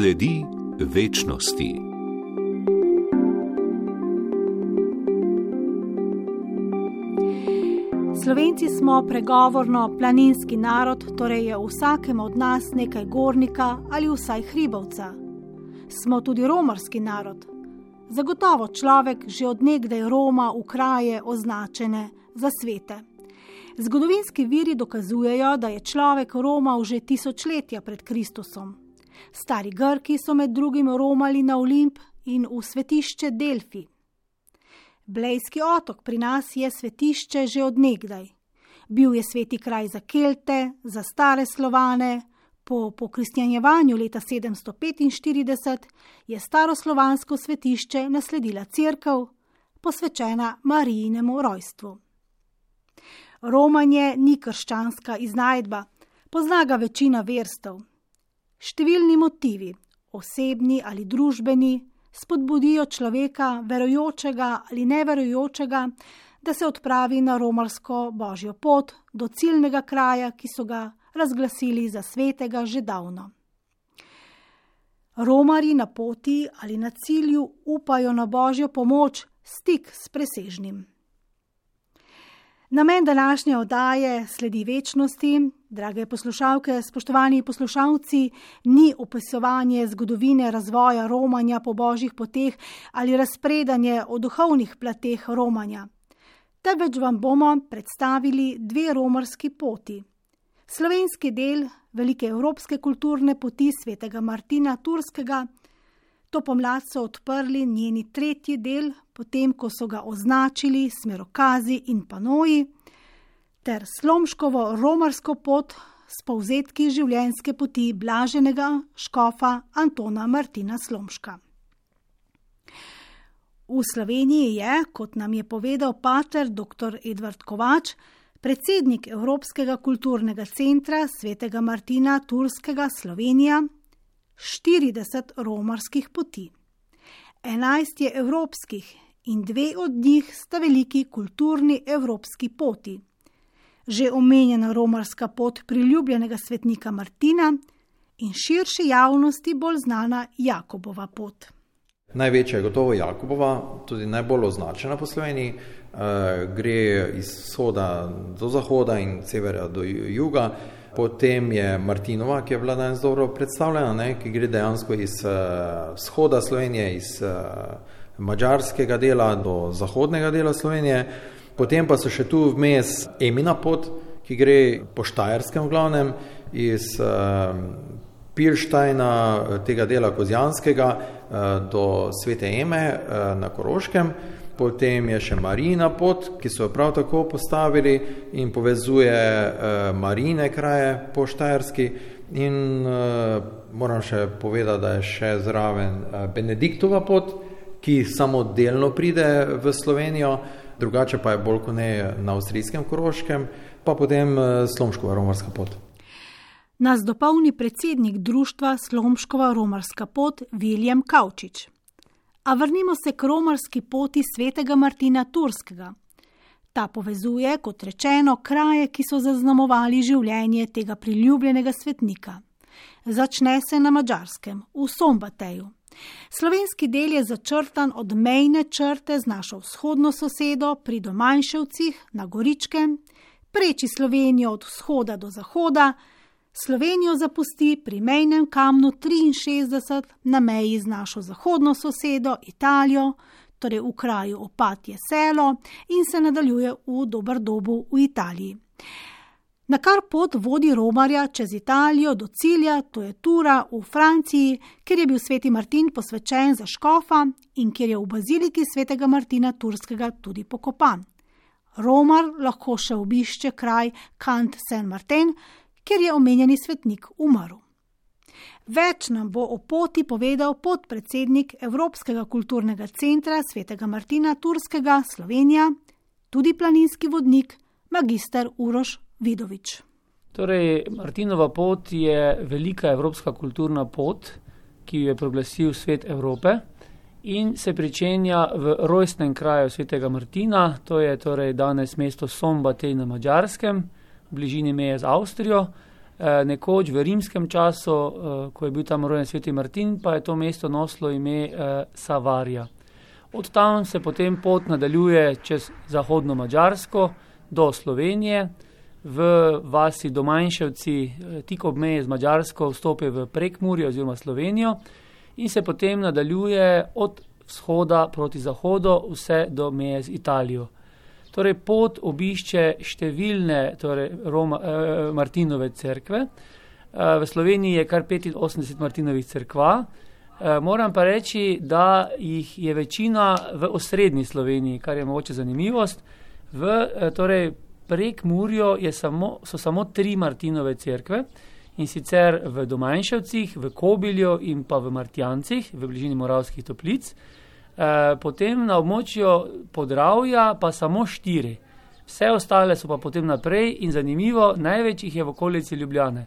Sledi večnosti. Slovenci smo pregovorno planinski narod, torej je vsakem od nas nekaj gornika ali vsaj hribovca. Smo tudi romarski narod. Zagotovo človek že odnegdaj Roma v kraje označene za svete. Zgodovinski viri dokazujejo, da je človek romal že tisočletja pred Kristusom. Stari Grki so med drugim romali na Olimp in v svetišče Delfi. Blejski otok pri nas je svetišče že odnegdaj. Bil je sveti kraj za Kelte, za stare Slovane. Po pokristjanjevanju leta 745 je staroslovansko svetišče nasledila crkva, posvečena Marijinemu rojstvu. Romanje ni krščanska iznajdba, pozna ga večina verstev. Številni motivi, osebni ali družbeni, spodbudijo človeka, verujočega ali neverujočega, da se odpravi na romarsko božjo pot do ciljnega kraja, ki so ga razglasili za svetega že davno. Romari na poti ali na cilju upajo na božjo pomoč, stik s presežnim. Namen današnje oddaje sledi večnosti, drage poslušalke, spoštovani poslušalci, ni opisovanje zgodovine razvoja romanja po božjih poteh ali razpredanje o duhovnih plateh romanja. Temveč vam bomo predstavili dve romarski poti. Slovenski del velike evropske kulturne poti svetega Martina Turskega, to pomlad so odprli njeni tretji del, potem ko so ga označili smerokazi in panoji, ter slomškovo romarsko pot s povzetki življenjske poti blaženega škofa Antona Martina Slomška. V Sloveniji je, kot nam je povedal pater dr. Edvard Kovač, predsednik Evropskega kulturnega centra svetega Martina Turskega Slovenija, 40 romarskih poti. 11 je evropskih in dve od njih sta veliki kulturni evropski poti. Že omenjena romarska pot priljubljenega svetnika Martina in širši javnosti bolj znana Jakobova pot. Največja je gotovo Jakobova, tudi najbolj označena po Sloveniji. Uh, gre iz vzhoda do zahoda in severa do juga. Potem je Martinova, ki je bila danes dobro predstavljena, ne, ki gre dejansko iz uh, vzhoda Slovenije, iz uh, mađarskega dela do zahodnega dela Slovenije, potem pa so še tu vmes Emina pot, ki gre po Štajerskem v glavnem, iz uh, Pirštajna, tega dela Kozjanskega, uh, do Svete Eme uh, na Koroškem, potem je še Marina pot, ki so jo prav tako postavili in povezuje uh, marine kraje po Štajerski. In uh, moram še povedati, da je še zraven uh, Benediktova pot, ki samo delno pride v Slovenijo, drugače pa je bolj kot ne na avstrijskem Koroškem, pa potem eh, Slomškova romarska pot. Nas dopolni predsednik društva Slomškova romarska pot Viljem Kavčič. A vrnimo se k romarski poti svetega Martina Turskega. Ta povezuje, kot rečeno, kraje, ki so zaznamovali življenje tega priljubljenega svetnika. Začne se na mačarskem, v Sombateju. Slovenski del je začrtan od mejne črte z našo vzhodno sosedo pri Domanjševcih na Goričkem, preči Slovenijo od vzhoda do zahoda, Slovenijo zapusti pri mejnem kamnu 63 na meji z našo zahodno sosedo Italijo, torej v kraju Opatje selo in se nadaljuje v Dobrdobu v Italiji na kar pot vodi romarja čez Italijo do cilja, to je Tura v Franciji, kjer je bil sveti Martin posvečen za škofa in kjer je v baziliki svetega Martina Turskega tudi pokopan. Romar lahko še obišče kraj Kant Saint-Martin, kjer je omenjeni svetnik umrl. Več nam bo o poti povedal podpredsednik Evropskega kulturnega centra svetega Martina Turskega Slovenija, tudi planinski vodnik, magister Uroš Vidovič. Torej, Martinova pot je velika evropska kulturna pot, ki jo je proglasil svet Evrope in se pričenja v rojstnem kraju svetega Martina, to je torej danes mesto Sombatej na Mačarskem, bližini meje z Avstrijo. Nekoč v rimskem času, ko je bil tam rojen sveti Martin, pa je to mesto nosilo ime Savarja. Od tam se potem pot nadaljuje čez zahodno Mačarsko do Slovenije, v vasi Domanjševci, tik ob meji z Mačarsko, vstopi v Prekmurje oziroma Slovenijo in se potem nadaljuje od vzhoda proti zahodu, vse do meje z Italijo. Torej, pot obišče številne torej Roma, eh, Martinove cerkve. Eh, v Sloveniji je kar 85 Martinovih cerkva. Eh, moram pa reči, da jih je večina v osrednji Sloveniji, kar je mogoče zanimivost. V eh, torej, prek Murjo samo, so samo tri Martinove cerkve in sicer v Domanjševcih, v Kobilju in pa v Martjancih, v bližini Moravskih toplic. Eh, potem na območju Podravja pa samo štiri. Vse ostale so pa potem naprej in zanimivo, največ jih je v okolici Ljubljane.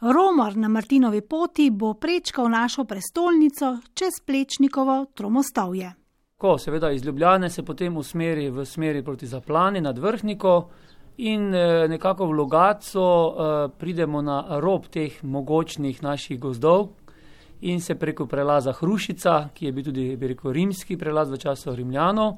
Romar na Martinovi poti bo prečkal našo prestolnico čez Plečnikovo tromostavje. Ko seveda iz Ljubljane se potem usmeri v smeri proti Zaplani nad Vrhniko in eh, nekako v Logaco eh, pridemo na rob teh mogočnih naših gozdov, in se preko prelaza Hrušica, ki je bil tudi rekel, rimski prelaz v času Rimljanov,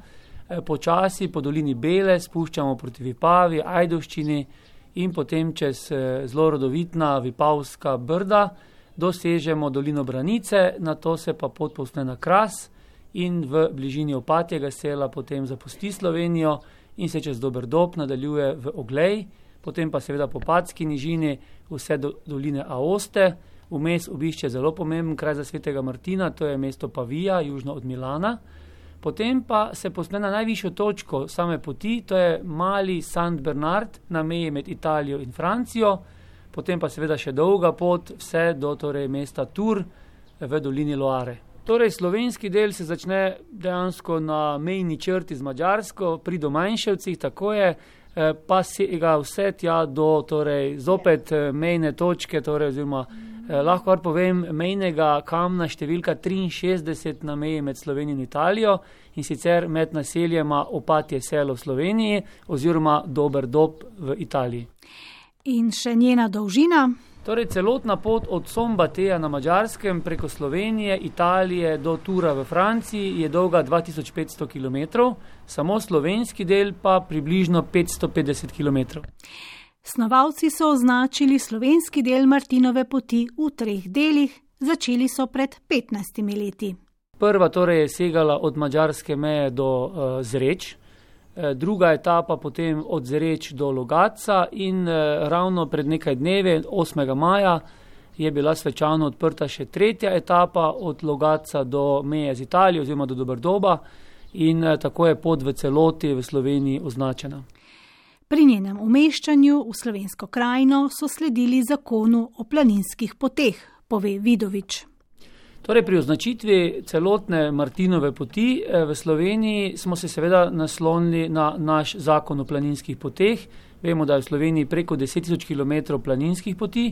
eh, počasi po dolini Bele spuščamo proti Vipavi, Ajdoščini in potem čez eh, zelo rodovitna Vipavska brda dosežemo dolino Branice, na to se pa pot povsne na Kras in v bližini opatjega sela potem zapusti Slovenijo in se čez dober dob nadaljuje v Oglej, potem pa seveda po Patski nižini vse do doline Aoste, vmes obišče zelo pomemben kraj za svetega Martina, to je mesto Pavija, južno od Milana. Potem pa se posne na najvišjo točko same poti, to je mali St. Bernard na meji med Italijo in Francijo, potem pa seveda še dolga pot vse do torej, mesta Tur v dolini Loare. Torej, slovenski del se začne dejansko na mejni črti z Mačarsko, pri Domanjševcih, tako je, eh, pa se ga vse tja do torej, zopet eh, mejne točke, torej, oziroma Eh, lahko kar povem, mejnega kamna številka 63 na meji med Slovenijo in Italijo in sicer med naseljema Opatje selo v Sloveniji oziroma Dober dob v Italiji. In še njena dolžina? Torej, celotna pot od Sombateja na Mačarskem preko Slovenije, Italije do Tura v Franciji je dolga 2500 km, samo slovenski del pa približno 550 km. Snovalci so označili slovenski del Martinove poti v treh delih, začeli so pred 15 leti. Prva torej je segala od mađarske meje do uh, Zreč, uh, druga etapa potem od Zreč do Logaca in uh, ravno pred nekaj dnevi, 8. maja, je bila svečano odprta še tretja etapa od Logaca do meje z Italijo oziroma do Dobrdoba in uh, tako je pot v celoti v Sloveniji označena. Pri njenem umeščanju v slovensko krajino so sledili zakonu o planinskih poteh, pove Vidovič. Torej, pri označitvi celotne Martinove poti eh, v Sloveniji smo se seveda naslonili na naš zakon o planinskih poteh. Vemo, da je v Sloveniji preko 10.000 km planinskih poti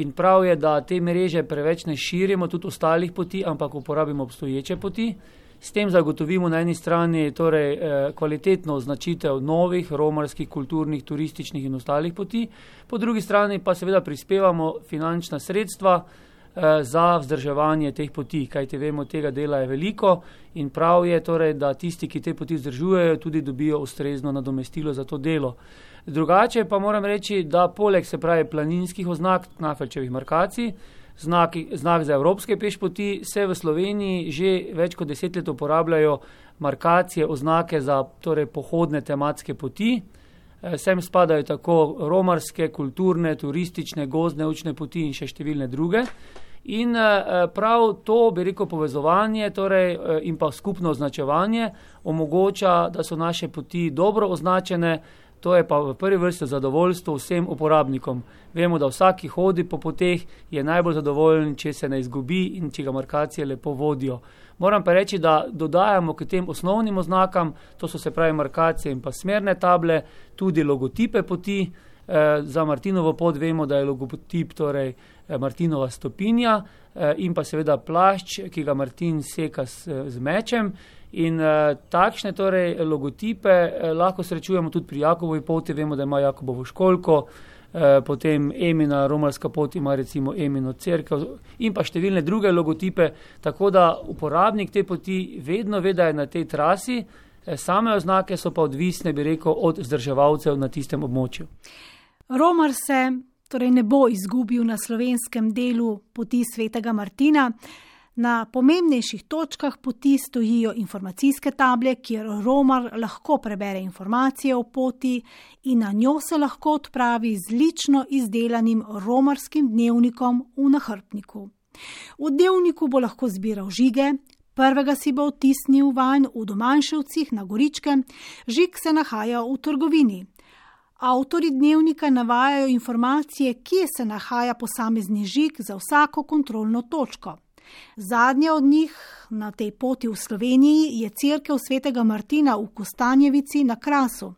in prav je, da te mreže preveč ne širimo tudi ostalih poti, ampak uporabimo obstoječe poti. S tem zagotovimo na eni strani torej, eh, kvalitetno označitev novih romarskih, kulturnih, turističnih in ostalih poti, po drugi strani pa seveda prispevamo finančna sredstva eh, za vzdrževanje teh poti, kajte vemo, tega dela je veliko in prav je torej, da tisti, ki te poti vzdržujejo, tudi dobijo ustrezno nadomestilo za to delo. Drugače pa moram reči, da poleg se pravi planinskih oznak, nafelčevih markacij, znak, znak za evropske pešpoti, se v Sloveniji že več kot deset let uporabljajo markacije, oznake za torej, pohodne tematske poti. Eh, sem spadajo tako romarske, kulturne, turistične, gozdne, učne poti in še številne druge. In eh, prav to, bi rekel, povezovanje torej, eh, in pa skupno označevanje omogoča, da so naše poti dobro označene, To je pa v prvi vrsti zadovoljstvo vsem uporabnikom. Vemo, da vsak, ki hodi po poteh, je najbolj zadovoljen, če se ne izgubi in če ga markacije lepo vodijo. Moram pa reči, da dodajamo k tem osnovnim oznakam, to so se pravi markacije in pa smerne table, tudi logotipe poti. Eh, za Martinovo pot vemo, da je logotip torej eh, Martinova stopinja eh, in pa seveda plašč, ki ga Martin seka z, z mečem In uh, takšne torej, logotipe uh, lahko srečujemo tudi pri Jakobovi poti, vemo, da ima Jakobovo školko, uh, potem Emina, romarska pot ima recimo Emino crkvo in pa številne druge logotipe, tako da uporabnik te poti vedno ve, da je na tej trasi, uh, same oznake so pa odvisne, bi rekel, od zdrževalcev na tistem območju. Romar se torej ne bo izgubil na slovenskem delu poti svetega Martina. Na pomembnejših točkah poti stojijo informacijske table, kjer romar lahko prebere informacije o poti in na njo se lahko odpravi z lično izdelanim romarskim dnevnikom v nahrbniku. V dnevniku bo lahko zbiral žige, prvega si bo vtisnil vanj v domanjševcih na Goričke, žig se nahaja v trgovini. Avtori dnevnika navajajo informacije, kje se nahaja posamezni žig za vsako kontrolno točko. Zadnja od njih na tej poti v Sloveniji je crkva svetega Martina v Kostanjevici na Krasu.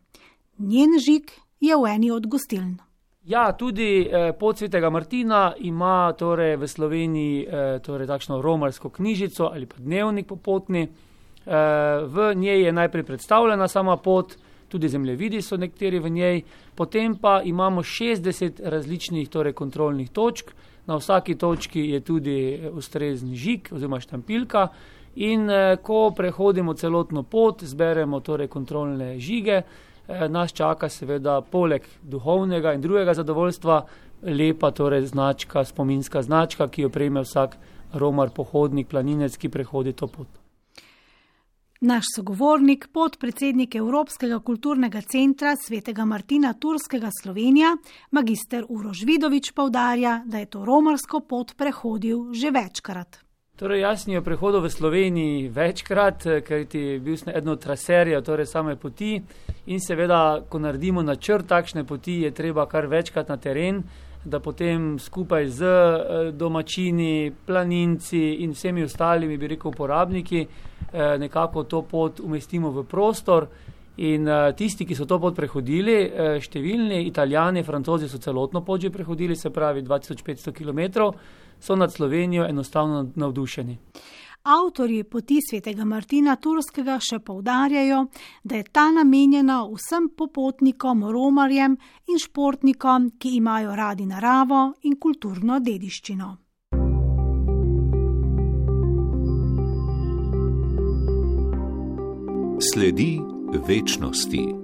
Njen žig je v eni od gostiln. Ja, tudi eh, pot svetega Martina ima torej v Sloveniji eh, torej takšno romarsko knjižico ali pa dnevnik popotni. Eh, v njej je najprej predstavljena sama pot, tudi zemljevidi so nekateri v njej, potem pa imamo 60 različnih torej, kontrolnih točk, na vsaki točki je tudi eh, ustrezni žig oziroma štampilka. In eh, ko prehodimo celotno pot, zberemo torej kontrolne žige, eh, nas čaka seveda poleg duhovnega in drugega zadovoljstva lepa torej značka, spominska značka, ki jo prejme vsak romar, pohodnik, planinec, ki prehodi to pot. Naš sogovornik, podpredsednik Evropskega kulturnega centra svetega Martina Turskega Slovenija, magister Urož Vidovič, povdarja, da je to romarsko pot prehodil že večkrat. Torej, jaz sem jo prehodil v Sloveniji večkrat, ker je bil sem eno od traserjev, torej same poti. In seveda, ko naredimo načrt takšne poti, je treba kar večkrat na teren, da potem skupaj z eh, domačini, planinci in vsemi ostalimi, bi rekel, uporabniki, Eh, nekako to pot umestimo v prostor. In uh, tisti, ki so to pot prehodili, uh, številni italijani, francozi so celotno pot že prehodili, se pravi 2500 km, so nad Slovenijo enostavno navdušeni. Avtori poti svetega Martina Turskega še povdarjajo, da je ta namenjena vsem popotnikom, romarjem in športnikom, ki imajo radi naravo in kulturno dediščino. Sledi večnosti.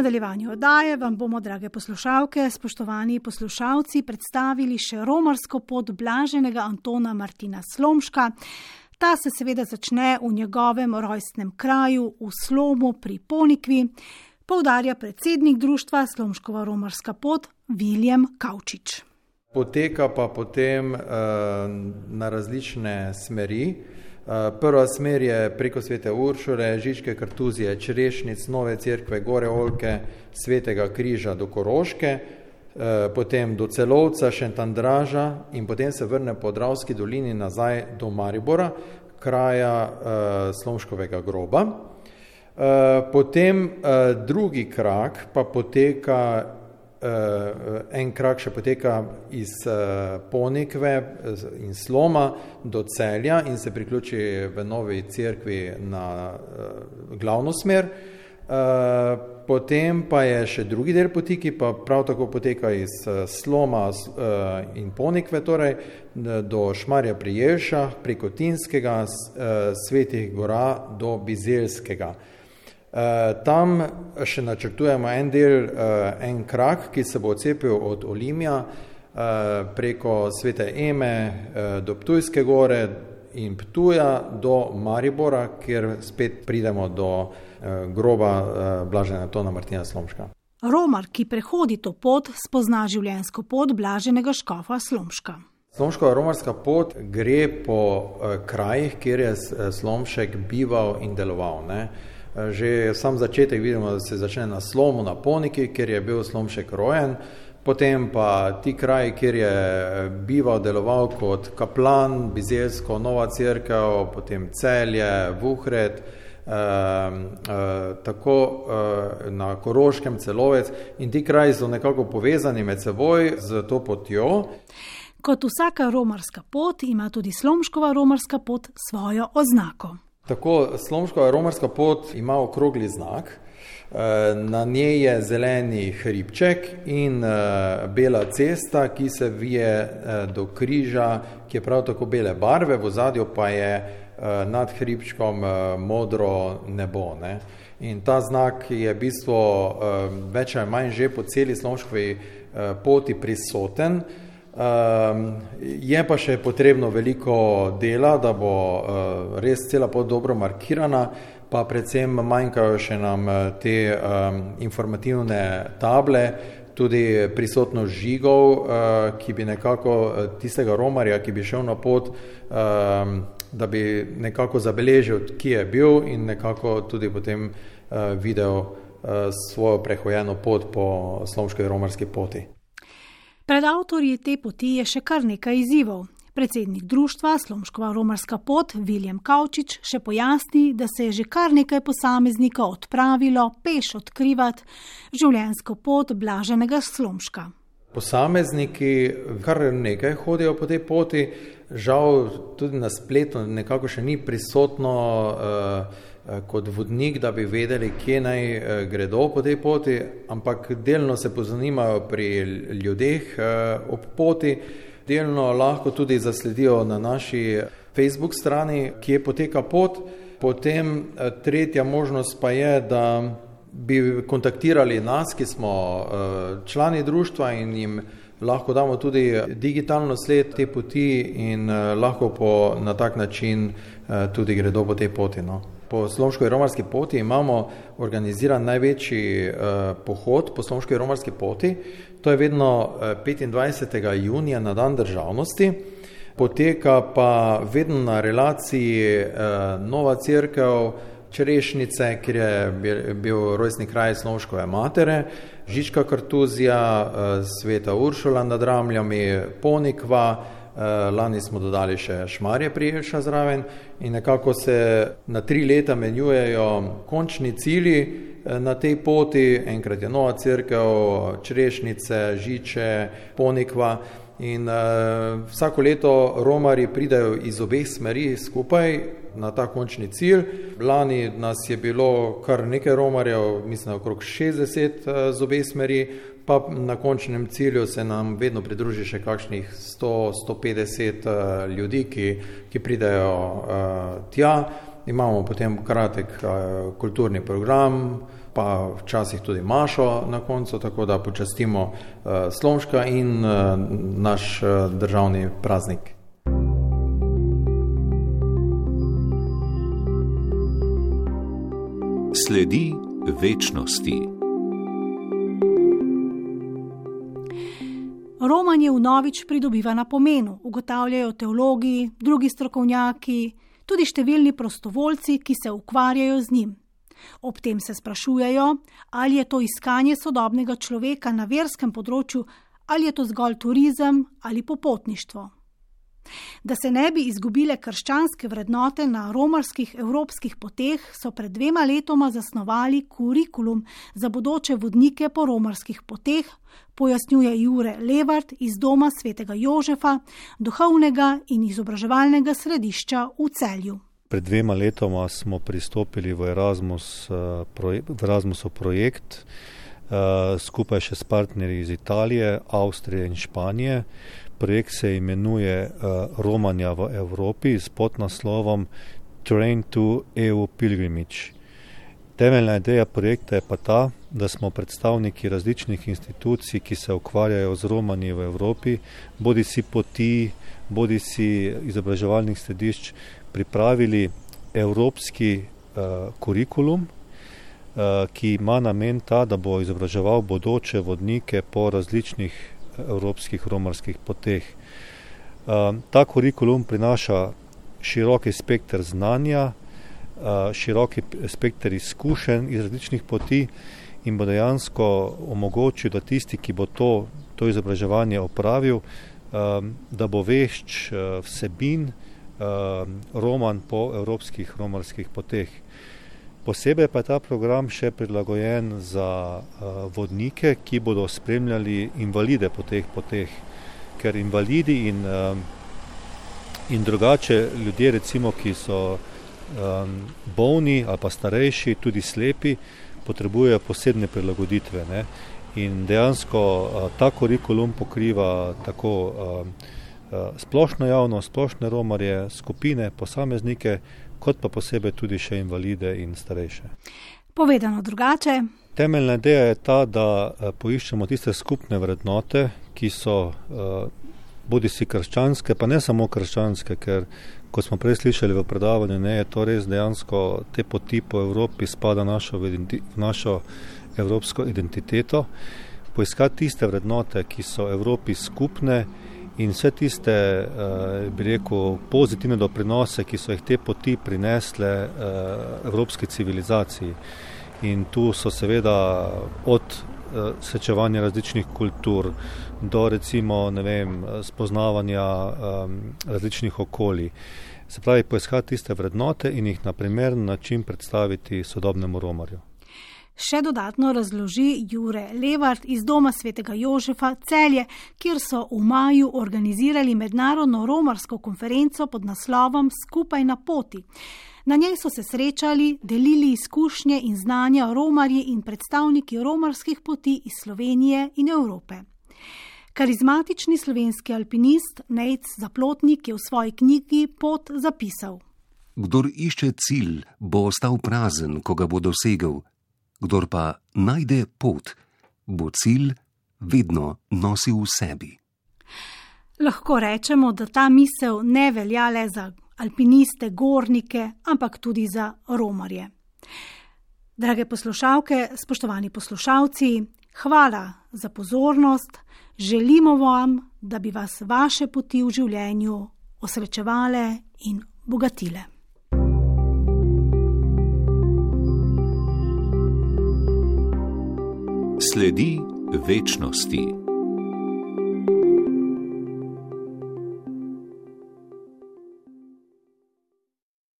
Nadaljevanju oddaje vam bomo, drage poslušalke, spoštovani poslušalci, predstavili še romarsko pot blaženega Antona Martina Slomška. Ta se seveda začne v njegovem rojstnem kraju v Slomu pri Ponikvi, poudarja predsednik društva Slomškova romarska pot Viljem Kaučič. Poteka pa potem uh, na različne smeri. Uh, prva smer je preko svete Uršure, Žičke, Kartuzije, Črešnic, Nove cerkve, Gore Olke, Svetega križa do Koroške, uh, potem do Celovca, Šentandraža in potem se vrne po Dravski dolini nazaj do Maribora, kraja uh, Slomškovega groba. Potem drugi krak pa poteka en krak še poteka iz uh, Ponikve in Sloma do Celja in se priključi v novi cerkvi na uh, glavno smer. Potem pa je še drugi del poti, ki pa prav tako poteka iz Sloma in Ponikve, torej do Šmarja pri Jelšah, preko Tinskega, Svetih gora do Bizelskega. Eh, tam še načrtujemo en del, eh, en krak, ki se bo odcepil od Olimja eh, preko Svete Eme do Ptujske gore in Ptuja do Maribora, kjer spet pridemo do groba Blaženega Tona Martina Slomška. Romar, ki prehodi to pot, spozna življenjsko pot Blaženega škofa Slomška. Slomškova romarska pot gre po krajih, kjer je Slomšek bival in deloval. Ne? Že sam začetek vidimo, da se začne na slomu, na poniki, kjer je bil slomšek rojen, potem pa ti kraji, kjer je bival, deloval kot kaplan, Bizelsko, Nova crkva, potem celje, Vuhred, eh, eh, tako eh, na Koroškem celovec in ti kraji so nekako povezani med seboj z to potjo. Kot vsaka romarska pot, ima tudi slomškova romarska pot svojo oznako. Tako, slomškova romarska pot ima okrogli znak. Eh, na njej je zeleni hribček in uh, bela cesta, ki se vije uh, do križa, ki je prav tako bele barve, v zadju pa je nad hribčkom modro nebo. Ne? In ta znak je v bistvu več ali manj že po celi slonškovi uh, poti prisoten. Um, je pa še potrebno veliko dela, da bo uh, res cela pot dobro markirana, pa predvsem manjkajo še nam eh, te um, informativne table, tudi prisotnost žigov, uh, ki bi nekako tistega romarja, ki bi šel na pot, um, da bi nekako zabeležil, kje je bil in nekako tudi potem videl svojo prehojeno pot po slovški romarski poti. Pred avtorji te poti je še kar nekaj izzivov. Predsednik društva Slomškova romarska pot Viljem Kavčič še pojasni, da se je že kar nekaj posameznikov odpravilo peš odkrivati življenjsko pot blaženega Slomška. Posamezniki kar nekaj hodijo po tej poti, žal tudi na spletu nekako še ni prisotno uh, kot vodnik, da bi vedeli, kje naj uh, gredo po tej poti, ampak delno se pozanimajo pri ljudeh uh, ob poti delno lahko tudi zasledijo na naši Facebook strani, kje poteka pot. Potem eh, tretja možnost pa je, da bi kontaktirali nas, ki smo eh, člani društva in jim lahko damo tudi digitalno sled te poti in eh, lahko po, na tak način tudi gredo po tej poti. No. Po Slovenski romarski poti imamo organiziran največji pohod po Slovenski romarski poti, To je vedno 25. Eh, junija na dan državnosti, poteka pa vedno na relaciji eh, Nova crkva, Čerešnice, kjer je bil rojstni kraj Slovenškove matere, Žička Kartuzija, eh, Sveta Uršula nad Ramljami, Ponikva, lani smo dodali še Šmarje Prijelša zraven in nekako se na tri leta menjujejo končni cilji, Eh, na tej poti, enkrat je Nova crkva, Črešnice, Žiče, Ponikva. In uh, vsako leto romari pridajo iz obeh smeri skupaj na ta končni cilj. Lani nas je bilo kar nekaj romarjev, mislim, okrog 60 uh, z obeh smeri, pa na končnem cilju se nam vedno pridruži še kakšnih 100-150 uh, ljudi, ki, ki pridajo uh, tja imamo potem kratek uh, kulturni program, pa včasih tudi mašo na koncu, tako da počastimo uh, Slomška in uh, naš uh, državni praznik. Sledi večnosti. Romanje vnovič pridobiva na pomenu, ugotavljajo teologi, drugi strokovnjaki, tudi številni prostovoljci, ki se ukvarjajo z njim. Ob tem se sprašujejo, ali je to iskanje sodobnega človeka na verskem področju, ali je to zgolj turizem ali popotništvo. Da se ne bi izgubile krščanske vrednote na romarskih evropskih poteh, so pred dvema letoma zasnovali kurikulum za bodoče vodnike po romarskih poteh, pojasnjuje Jure Levart iz Doma svetega Jožefa, duhovnega in izobraževalnega središča v celju. Pred dvema letoma smo pristopili v, Erasmus, eh, v Erasmusov projekt eh, skupaj še s partnerji iz Italije, Avstrije in Španije. Projekt se imenuje uh, Romanja v Evropi s podnaslovom Train to EU Pilgrimage. Temeljna ideja projekta je pa ta, da smo predstavniki različnih institucij, ki se ukvarjajo z Romanji v Evropi, bodi si poti, bodi si izobraževalnih središč, pripravili evropski uh, kurikulum, uh, ki ima namen ta, da bo izobraževal bodoče vodnike po različnih evropskih romarskih poteh. Um, ta kurikulum prinaša široki spekter znanja, uh, široki spekter izkušenj iz različnih poti in bo dejansko omogočil, da tisti, ki bo to, to izobraževanje opravil, um, da bo vešč vsebin roman po evropskih romarskih poteh. Posebej pa je ta program še prilagojen za uh, vodnike, ki bodo spremljali invalide po teh poteh. ker invalidi in, in drugače ljudje, recimo, ki so bolni ali pa starejši, tudi slepi, potrebujejo posebne prilagoditve. Ne? In dejansko ta kurikulum pokriva tako splošno javnost, splošne romarje, skupine, posameznike, kot pa posebej tudi še invalide in starejše. Povedano drugače. Temeljna ideja je ta, da poiščemo tiste skupne vrednote, ki so bodi si krščanske, pa ne samo krščanske, ker kot smo prej slišali v predavanju, ne, je to res dejansko te poti po Evropi spada našo, v našo evropsko identiteto. Poiskati tiste vrednote, ki so Evropi skupne in vse tiste, bi rekel, pozitivne doprinose, ki so jih te poti prinesle evropski civilizaciji. In tu so seveda od srečevanja različnih kultur do recimo vem, spoznavanja različnih okolij. Se pravi, poiskati tiste vrednote in jih na primeren način predstaviti sodobnemu romarju. Še dodatno razloži Jure Levart iz Doma svetega Jožefa Celje, kjer so v maju organizirali mednarodno romarsko konferenco pod naslovom Skupaj na poti. Na njej so se srečali, delili izkušnje in znanja romarji in predstavniki romarskih poti iz Slovenije in Evrope. Karizmatični slovenski alpinist Nejc Zaplotnik je v svoji knjigi Pot zapisal: Kdor išče cilj, bo ostal prazen, ko ga bo dosegel kdor pa najde pot, bo cilj vedno nosil v sebi. Lahko rečemo, da ta misel ne velja le za alpiniste, gornike, ampak tudi za romarje. Drage poslušalke, spoštovani poslušalci, hvala za pozornost. Želimo vam, da bi vas vaše poti v življenju osrečevale in bogatile. Sledi večnosti.